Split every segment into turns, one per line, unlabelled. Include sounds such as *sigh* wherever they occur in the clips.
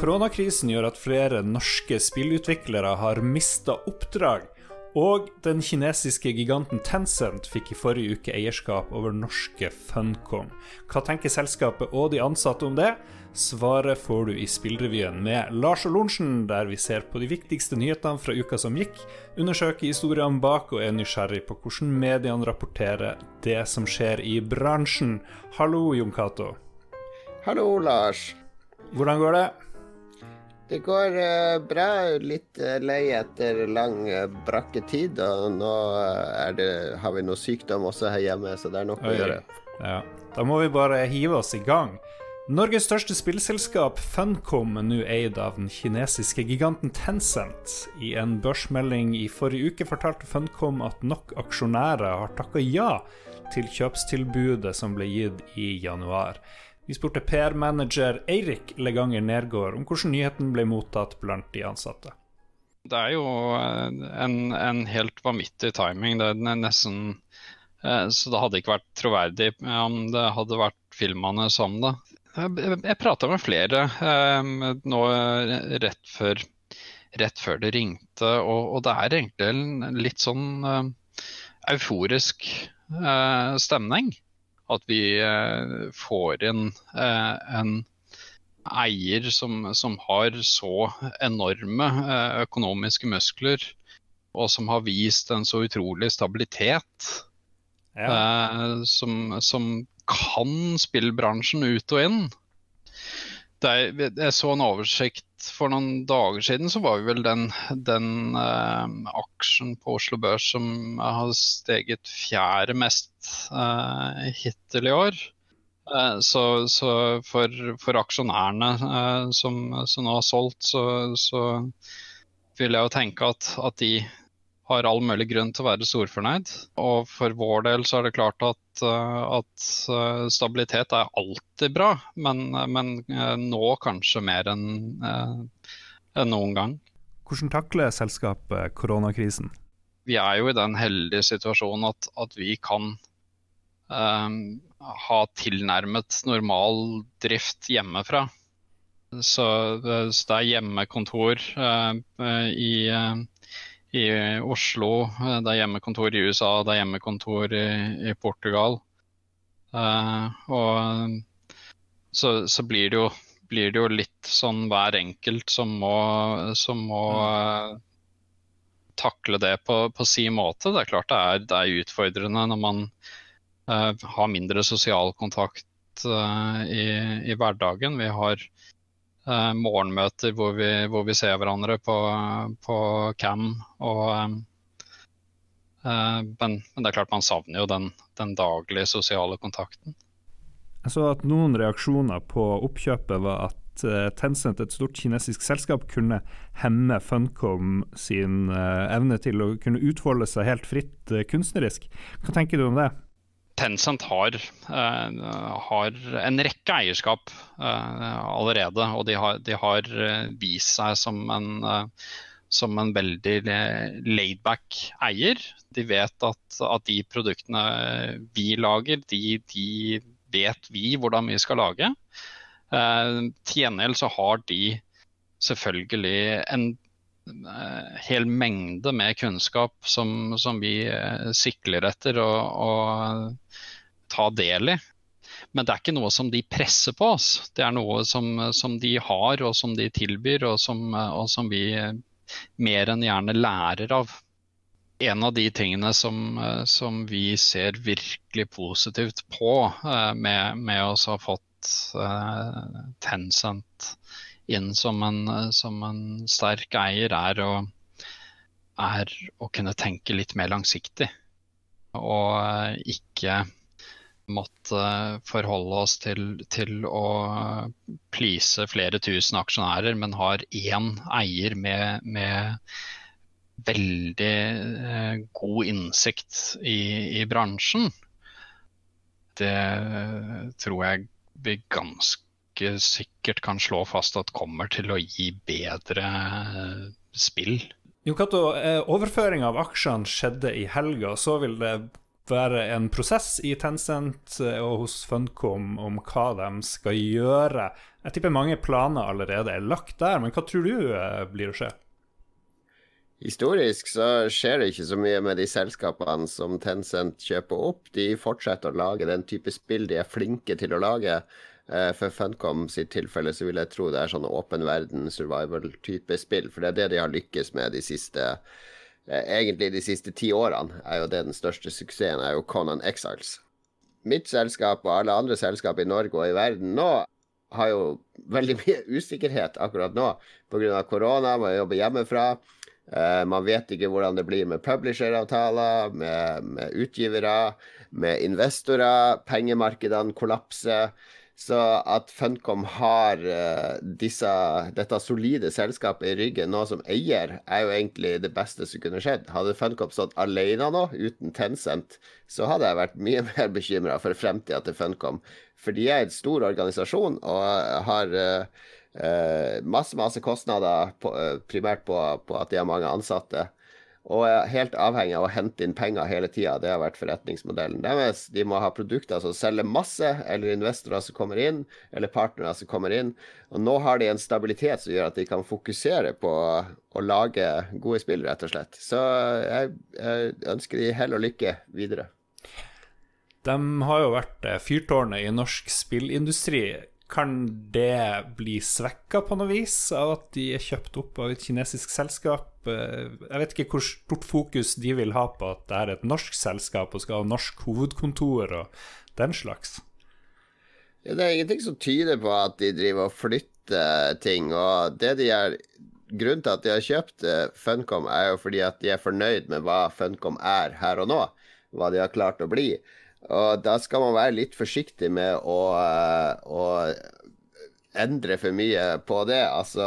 Koronakrisen gjør at flere norske spillutviklere har mista oppdrag. Og den kinesiske giganten Tencent fikk i forrige uke eierskap over norske Funcom. Hva tenker selskapet og de ansatte om det? Svaret får du i Spillrevyen med Lars og Lorentzen, der vi ser på de viktigste nyhetene fra uka som gikk, undersøker historiene bak og er nysgjerrig på hvordan mediene rapporterer det som skjer i bransjen. Hallo, Jon Cato.
Hallo, Lars.
Hvordan går det?
Det går uh, bra. Litt uh, lei etter lang uh, brakketid. Og nå det, har vi noe sykdom også her hjemme, så det er nok Oi. å gjøre.
Ja. Da må vi bare hive oss i gang. Norges største spillselskap, Funcom, er nå eid av den kinesiske giganten Tencent. I en børsmelding i forrige uke fortalte Funcom at nok aksjonærer har takka ja til kjøpstilbudet som ble gitt i januar. Vi spurte PR-manager Eirik Leganger Nergård om hvordan nyheten ble mottatt blant de ansatte.
Det er jo en, en helt vanvittig timing. Det er nesten eh, Så det hadde ikke vært troverdig om det hadde vært filmene som det. Jeg, prata med flere eh, nå rett før, rett før det ringte, og, og, det er egentlig en litt sånn eh, euforisk stemning at vi eh, får inn eh, en eier som, som, har så enorme eh, økonomiske muskler, og som har vist en så utrolig stabilitet. Ja. som, som kan spillbransjen ut og inn. Er, jeg så en oversikt for noen dager siden, så var vi vel den, den uh, aksjen på Oslo Børs som har steget fjerde mest uh, hittil i år. Uh, så, så for, for, aksjonærene som, som, nå har solgt, så, så vil jeg jo tenke at, at de har all mulig grunn til å være storfornøyd. Og for vår del så er det klart at, eh, at eh, stabilitet er alltid bra, men, men eh, nå kanskje mer enn en noen gang.
Hvordan takler selskapet koronakrisen?
Vi er jo i den heldige situasjonen at, at vi kan um, ha tilnærmet normal drift hjemmefra. Så, så det er hjemmekontor uh, i uh, i Oslo. Eh, det er hjemmekontor i USA, det er hjemmekontor i, i Portugal. Uh, og så, så blir, det jo, blir, det jo, litt sånn hver enkelt som må, som må uh, takle det på, på sin måte. Det er klart det er, det er utfordrende når man uh, har mindre sosial kontakt i, i, hverdagen. Vi har uh, morgenmøter hvor vi, hvor vi, ser hverandre på, på cam. Og, eh, men, men, det er klart man savner jo den, den daglige sosiale kontakten.
Jeg så at noen reaksjoner på oppkjøpet var at uh, Tencent, et stort kinesisk selskap, kunne hemme Funcom sin evne til å kunne utfolde seg helt fritt kunstnerisk. Hva tenker du om det?
Tencent har, uh, har, en rekke eierskap uh, allerede, og de har, de har uh, vist seg som en, som en veldig laidback eier. De vet at, at, de produktene vi lager, de, de, vet vi hvordan vi skal lage. til gjengjeld så har de selvfølgelig en hel mengde med kunnskap som, som vi sikler etter. og, og ta del i. Men det er ikke noe som de presser på oss. Det er noe som, som de har og som de tilbyr, og som, og som, vi mer enn gjerne lærer av. En av de tingene som, som vi ser virkelig positivt på med, med, oss å ha fått Tencent inn som en, som en sterk eier, er å, er å kunne tenke litt mer langsiktig. Og uh, ikke måtte forholde oss til, til å please flere tusen aksjonærer, men har én eier med, med veldig eh, god innsikt i, i, bransjen. Det tror jeg blir ganske sikkert kan slå fast at kommer til å gi bedre eh, spill.
Jo Cato, eh, overføring av aksjene skjedde i helga. Så vil det være en prosess i Tencent eh, og hos Funcom om hva de skal gjøre Jeg tipper mange planer allerede er lagt der, men hva tror du blir å skje?
Historisk så skjer det ikke så mye med de selskapene som Tencent kjøper opp. De fortsetter å lage den type spill de er flinke til å lage. Eh, for Funcom sitt tilfelle så vil jeg tro det er sånn åpen verden, survival-type spill. For det er det de har lykkes med de siste eh, Egentlig de siste ti årene er jo det den største suksessen, er jo Conan Exiles. Mitt selskap og alle andre selskap i Norge og i verden nå har jo veldig *laughs* mye usikkerhet akkurat nå pga. korona, må jobbe hjemmefra. Uh, man vet ikke hvordan det blir med publisheravtaler, med, med utgivere, med investorer. Pengemarkedene kollapser. Så at Funcom har uh, disse, dette solide selskapet i ryggen nå som eier, er jo egentlig det beste som kunne skjedd. Hadde Funcom stått alene nå, uten Tencent, så hadde jeg vært mye *laughs* mer bekymra for fremtida til Funcom. For de er en stor organisasjon og har uh, Uh, masse, masse kostnader, på, uh, primært på, på, at de har mange ansatte. Og er helt avhengig av å hente inn penger hele tida. Det har vært forretningsmodellen deres. De må ha produkter som selger masse, eller investorer som kommer inn, eller partnere som kommer inn. Og nå har de en stabilitet som gjør at de kan fokusere på å lage gode spill, rett og slett. Så jeg, jeg ønsker de hell og lykke videre.
De har jo vært eh, fyrtårnet i norsk spillindustri kan det bli svekka på noe vis av at de er kjøpt opp av et kinesisk selskap? Eh, jeg vet ikke hvor stort fokus de vil ha på at det er et norsk selskap og skal ha norsk hovedkontor og den slags.
Ja, det er ingenting som tyder på at de driver og flytter ting. Og det de gjør Grunnen til at de har kjøpt eh, Funcom, er jo fordi at de er fornøyd med hva Funcom er her og nå. Hva de har klart å bli. Og da skal man være litt forsiktig med å, eh, å endre for mye på det. Altså,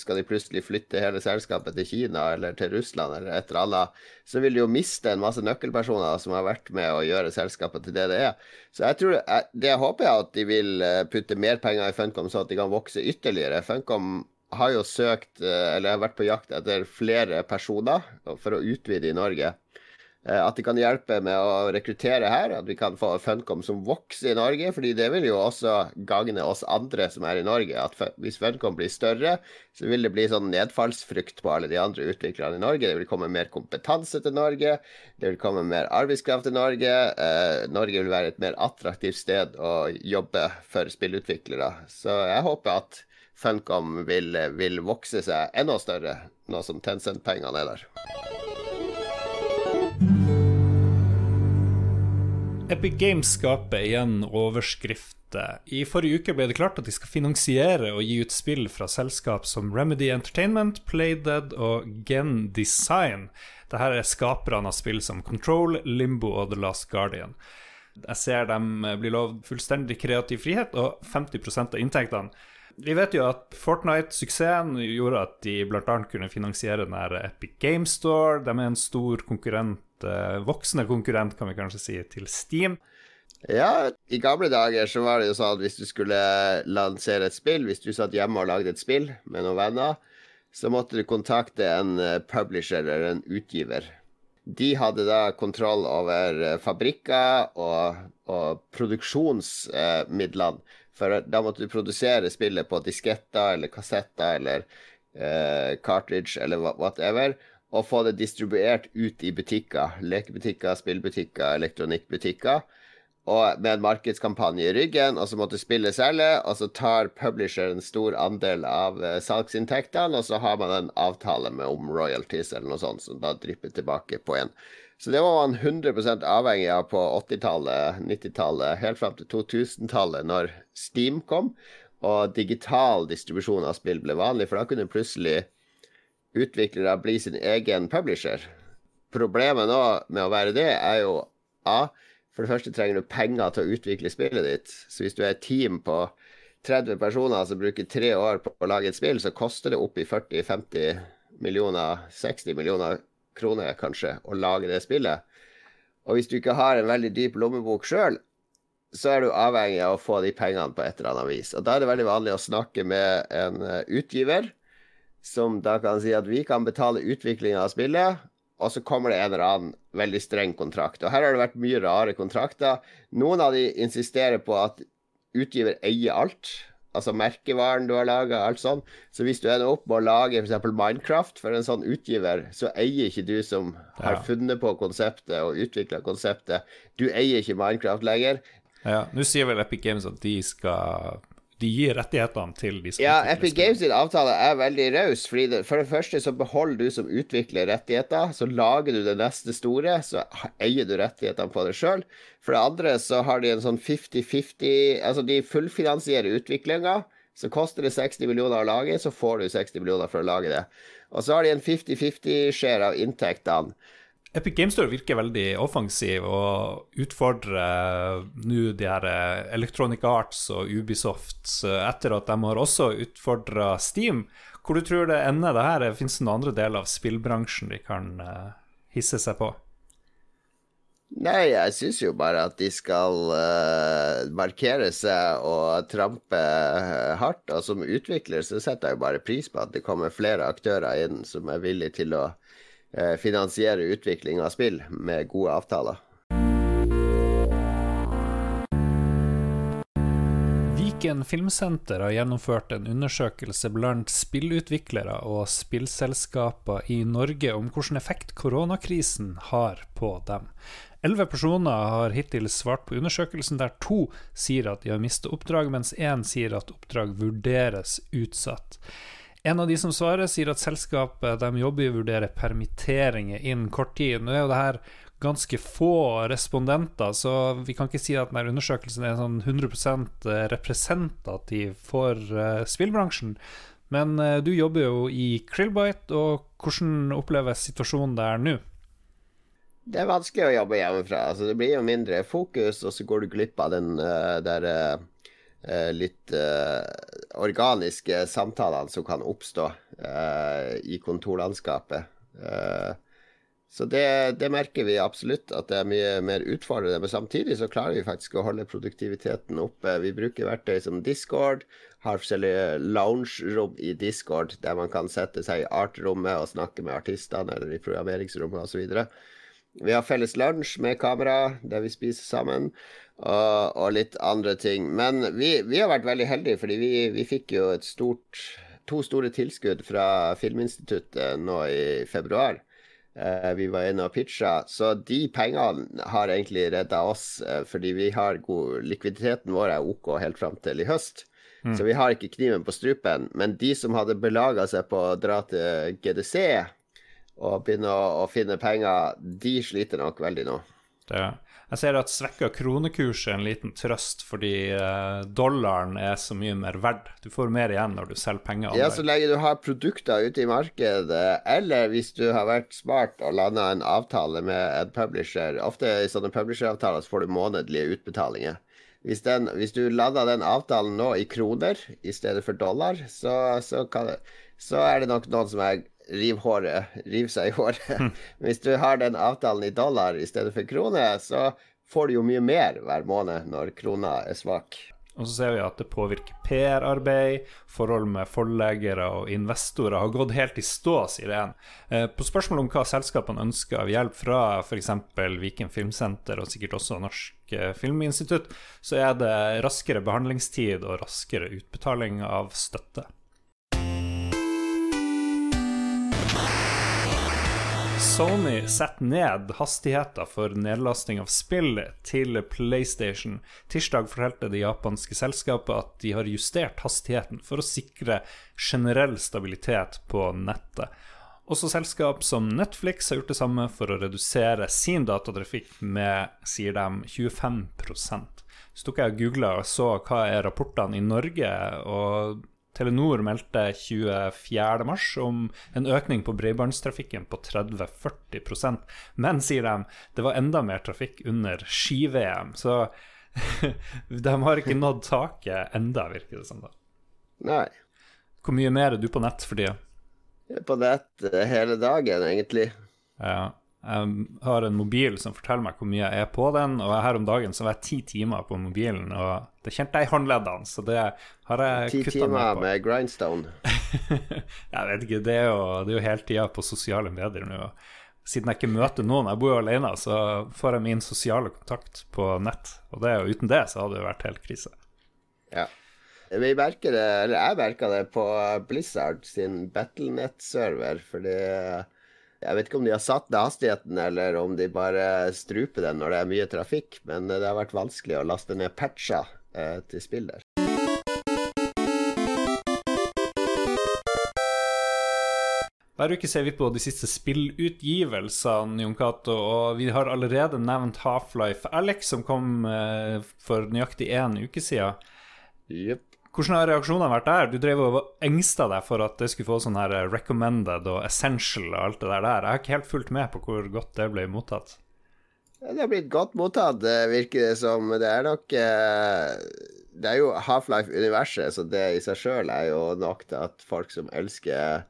skal de plutselig flytte hele selskapet til Kina eller til Russland eller et eller annet, så vil de jo miste en masse nøkkelpersoner som har vært med å gjøre selskapet til det det er. Så jeg tror, det håper jeg at de vil eh, putte mer penger i Funcom, så at de kan vokse ytterligere. Funcom har jo søkt, eh, eller har vært på jakt etter flere personer for å utvide i Norge. Eh, at de kan hjelpe med å rekruttere her, at vi kan få Funcom som vokser i Norge. fordi det vil jo også gagne oss andre som er i Norge. At hvis Funcom blir større, så vil det bli sånn nedfallsfrukt på alle de andre utviklerne i Norge. Det vil komme mer kompetanse til Norge, det vil komme mer arbeidskraft til Norge. Eh, Norge vil være et mer attraktivt sted å jobbe for spillutviklere. Så jeg håper at Funcom vil, vil vokse seg enda større nå som Tencent-pengene er der.
Epic Games skaper igjen overskrifter. I forrige uke ble det klart at de skal finansiere og gi ut spill fra selskap som Remedy Entertainment, Playdead og Gen Design. Dette er skaperne av spill som Control, Limbo og The Last Guardian. Jeg ser dem bli lovd fullstendig kreativ frihet og 50% av inntektene. Vi vet jo at Fortnite-suksessen gjorde at de bl.a. kunne finansiere den Epic Game Store. De er en stor konkurrent voksende konkurrent, kan vi kanskje si, til Steam.
Ja, i gamle dager så var det jo sånn at hvis du skulle lansere et spill, hvis du satt hjemme og lagde et spill med noen venner, så måtte du kontakte en eh, publisher eller en utgiver. De hadde da kontroll over eh, fabrikker og, og produksjonsmidlene. For da måtte du produsere spillet på disketter eller kassetter eller eh, cartridge eller whatever og få det distribuert ut i butikker. Lekebutikker, spillbutikker, elektronikkbutikker. Og med en markedskampanje i ryggen, og så måtte spillet selge, og så tar publisher en stor andel av uh, salgsinntektene, og så har man en avtale med om royalties eller noe sånt, som da drypper tilbake på en. Så det var man 100 avhengig av på 80-tallet, 90-tallet, helt fram til 2000-tallet, når Steam kom, og digital distribusjon av spill ble vanlig, for da kunne plutselig utviklere bli sin egen publisher. Problemet nå med å være det, er jo A. For det første trenger du penger til å utvikle spillet ditt. Så hvis du er et team på 30 personer som bruker tre år på å lage et spill, så koster det opp i 40-50 millioner, 60 millioner kroner kanskje, å lage det spillet. Og hvis du ikke har en veldig dyp lommebok sjøl, så er du avhengig av å få de pengene på et eller annet vis. Og da er det veldig vanlig å snakke med en eh, utgiver som da kan si at vi kan betale utviklinga av spillet, og så kommer det en eller annen veldig streng kontrakt. Og her har det vært mye rare kontrakter. Noen av de insisterer på at utgiver eier alt. altså merkevaren du har laga, alt sånn. Så hvis du ender opp med å lage f.eks. Minecraft for en sånn utgiver, så eier ikke du som har funnet på konseptet og utvikla konseptet, du eier ikke Minecraft lenger.
Ja, Nå sier vel Epic Games at de skal de gir rettighetene til de som
Ja, Epic Games sin avtale er veldig raus. For det første så beholder du som utvikler rettigheter. Så lager du det neste store, så eier du rettighetene på det sjøl. For det andre så har de en sånn 50-50 Altså, de fullfinansierer utviklinga. Så koster det 60 millioner å lage, så får du 60 millioner for å lage det. Og så har de en 50-50-share av inntektene.
Epic Games Store virker veldig offensiv og utfordrer nå de her eh, Electronic Arts og Ubisoft etter at de har også utfordra Steam. Hvor du tror det ender det her? Fins det noen andre deler av spillbransjen de kan uh, hisse seg på?
Nei, jeg syns jo bare at de skal uh, markere seg og trampe hardt. Og som utvikler så setter jeg jo bare pris på at det kommer flere aktører inn som er villige til å Eh, finansiere utvikling av spill med gode avtaler.
Viken Filmsenter har gjennomført en undersøkelse blant spillutviklere og spillselskaper i Norge om hvilken effekt koronakrisen har på dem. Elleve personer har hittil svart på undersøkelsen, der to sier at de har mistet oppdrag, mens én sier at oppdrag vurderes utsatt. En av de som svarer, sier at selskapet de jobber i å vurdere permitteringer innen kort tid. Nå er jo det her ganske få respondenter, så vi kan ikke si at denne undersøkelsen er sånn 100 eh, representativ for uh, spillbransjen. Men uh, du jobber jo i Krillbite, og hvordan oppleves situasjonen der nå?
Det er vanskelig å jobbe hjemmefra. Altså, det blir jo mindre fokus, og så går du glipp av den uh, der Eh, litt uh, organiske samtalene som kan oppstå uh, i kontorlandskapet. Så det, det, merker vi absolutt, at det er mye mer utfordrende. Men samtidig så klarer vi faktisk å holde produktiviteten oppe. Vi bruker verktøy som Discord, har forskjellige lounge-rom i Discord der man kan sette seg i art-rommet og snakke med artistene, eller i programmeringsrommet osv. Vi har felles lunsj med kamera der vi spiser sammen og, og litt andre ting. Men vi, vi, har vært veldig heldige, fordi vi, vi fikk jo stort to store tilskudd fra Filminstituttet nå i februar. Eh, vi var inne og pitcha, så de pengene har egentlig redda oss, eh, fordi vi har god Likviditeten vår er OK helt fram til i høst. Mm. Så vi har ikke kniven på strupen. Men de som hadde belaga seg på å dra til GDC og begynne å, å finne penger, de sliter nok veldig nå.
Det jeg ser at svekka kronekurs er en liten trøst, fordi eh, dollaren er så mye mer verdt. Du får mer igjen når du selger penger.
Ja, så lenge du har produkter ute i markedet, eller hvis du har vært smart og landa en avtale med en publisher Ofte i sånne publisheravtaler så får du månedlige utbetalinger. Hvis, den, hvis du lander den avtalen nå i kroner i stedet for dollar, så, så, kan, så er det nok noen som er riv, håret, riv seg i håret. Mm. *laughs* Hvis du har den avtalen i dollar i stedet for krone, så får du jo mye mer hver måned når krona er svak.
Og så ser vi at det påvirker PR-arbeid, forhold med forleggere og investorer har gått helt i stå, sier en. Eh, på spørsmål om hva selskapene ønsker av hjelp fra f.eks. Viken Filmsenter og sikkert også Norsk eh, Filminstitutt, så er det raskere behandlingstid og raskere utbetaling av støtte. Sony setter ned hastigheten for nedlasting av spill til PlayStation. Tirsdag fortalte det japanske selskapet at de har justert hastigheten for å sikre generell stabilitet på nettet. Også selskap som Netflix har gjort det samme for å redusere sin datatrafikk med, sier de, 25 Så tok jeg og googla og så hva er rapportene i Norge, og Telenor meldte 24.3 om en økning på bredbåndstrafikken på 30-40% Men, sier de, det var enda mer trafikk under ski-VM. Så *laughs* de har ikke nådd taket enda, virker det som. da.
Nei.
Hvor mye mer er du på nett for tida?
På nett eh, hele dagen, egentlig.
Ja. Jeg har en mobil som forteller meg hvor mye jeg er på den, og her om dagen så var jeg ti timer på mobilen, og det kjente jeg i håndleddene, så det har jeg kutta ned på.
Ti timer med grindstone? *laughs*
jeg vet ikke, det er jo, det er jo hele tida på sosiale medier nå. Siden jeg ikke møter noen, jeg bor jo alene, så får jeg min sosiale kontakt på nett. Og det, og uten det så hadde det vært helt krise.
Ja. Vi merker det, eller jeg merka det på Blizzard sin Battlenet-server, fordi jeg vet ikke om de har satt ned hastigheten, eller om de bare struper den når det er mye trafikk, men det har vært vanskelig å laste ned patcher eh, til spill der.
Hver uke ser vi på de siste spillutgivelsene, Jon Cato, og vi har allerede nevnt Half-Life Alex, som kom eh, for nøyaktig én uke siden.
Yep.
Hvordan har reaksjonene vært der? Du drev og engsta deg for at det skulle få sånn her recommended og essential og alt det der. Jeg har ikke helt fulgt med på hvor godt det ble mottatt.
Det har blitt godt mottatt, virker det som. Det er nok eh, Det er jo Half-Life-universet, så det i seg sjøl er jo nok til at folk som elsker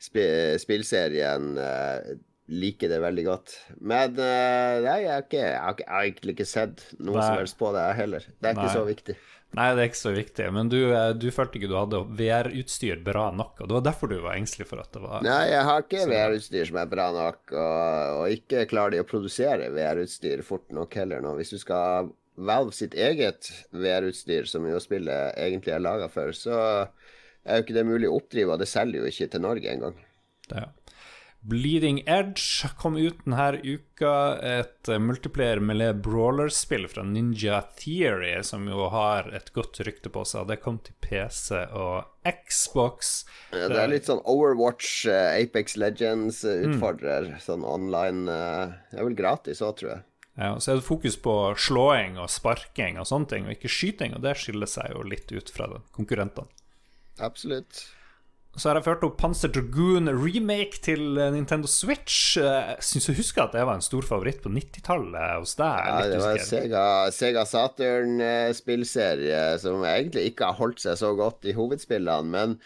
spillserien uh, liker det veldig godt. Men nei, jeg, har ikke, jeg, har ikke, jeg, har egentlig ikke sett noe nei. som helst på det, heller. Det er nei. ikke så viktig.
Nei, det er ikke så viktig. Men du, eh, du følte ikke du hadde VR-utstyr bra nok, og det var derfor du var engstelig for at det var
Nei, jeg har ikke VR-utstyr som er bra nok, og, og ikke klarer de å produsere VR-utstyr fort nok heller nå. Hvis du skal Valve sitt eget VR-utstyr, som jo spillet egentlig er laga for, så er jo ikke det mulig å oppdrive, og det selger jo ikke til Norge engang.
Bleeding Edge kom ut denne uka. Et multiplayer melee brawler-spill fra Ninja Theory, som jo har et godt rykte på seg. Det kom til PC og Xbox.
Ja, det er litt sånn Overwatch, uh, Apex Legends-utfordrer. Mm. Sånn online Det er vel gratis òg, tror jeg.
Ja, så er det fokus på slåing og sparking og sånne ting, og ikke skyting. Og det skiller seg jo litt ut fra konkurrentene.
Absolutt.
Så har jeg ført opp Panzer Dragoon remake til eh, Nintendo Switch. Jeg syns jeg husker at det var en stor favoritt på 90-tallet hos deg.
Ja, det var Sega, Sega Saturn-spillserie som egentlig ikke har holdt seg så godt i hovedspillene. Men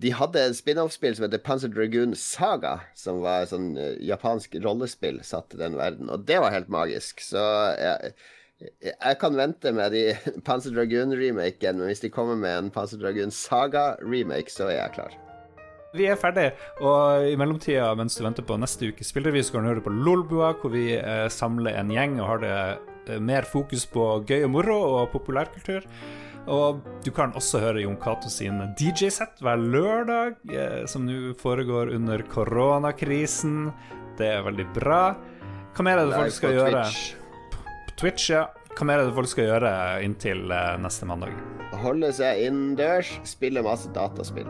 de hadde en spin-off-spill som heter Panzer Dragoon Saga, som var et sånn eh, japansk rollespill satt i den verden. Og det var helt magisk. Så jeg jeg kan vente med de *laughs* Panzer Dragoon-remaken, men hvis de kommer med en Panzer Dragoon Saga-remake, så er jeg klar.
Vi er ferdig, og i mellomtida, mens du venter på neste ukes spillrevy, så kan du høre på Lolbua, hvor vi eh, samler en gjeng og har det eh, mer fokus på gøy og moro og populærkultur. Og du kan også høre Jon Cato sin DJ-sett hver lørdag, eh, som nå foregår under koronakrisen. Det er veldig bra. Hva mer er det folk skal gjøre? Twitch. Twitch, ja. Hva mer er det folk skal gjøre inntil eh, neste mandag?
Holde seg innendørs, spille masse dataspill.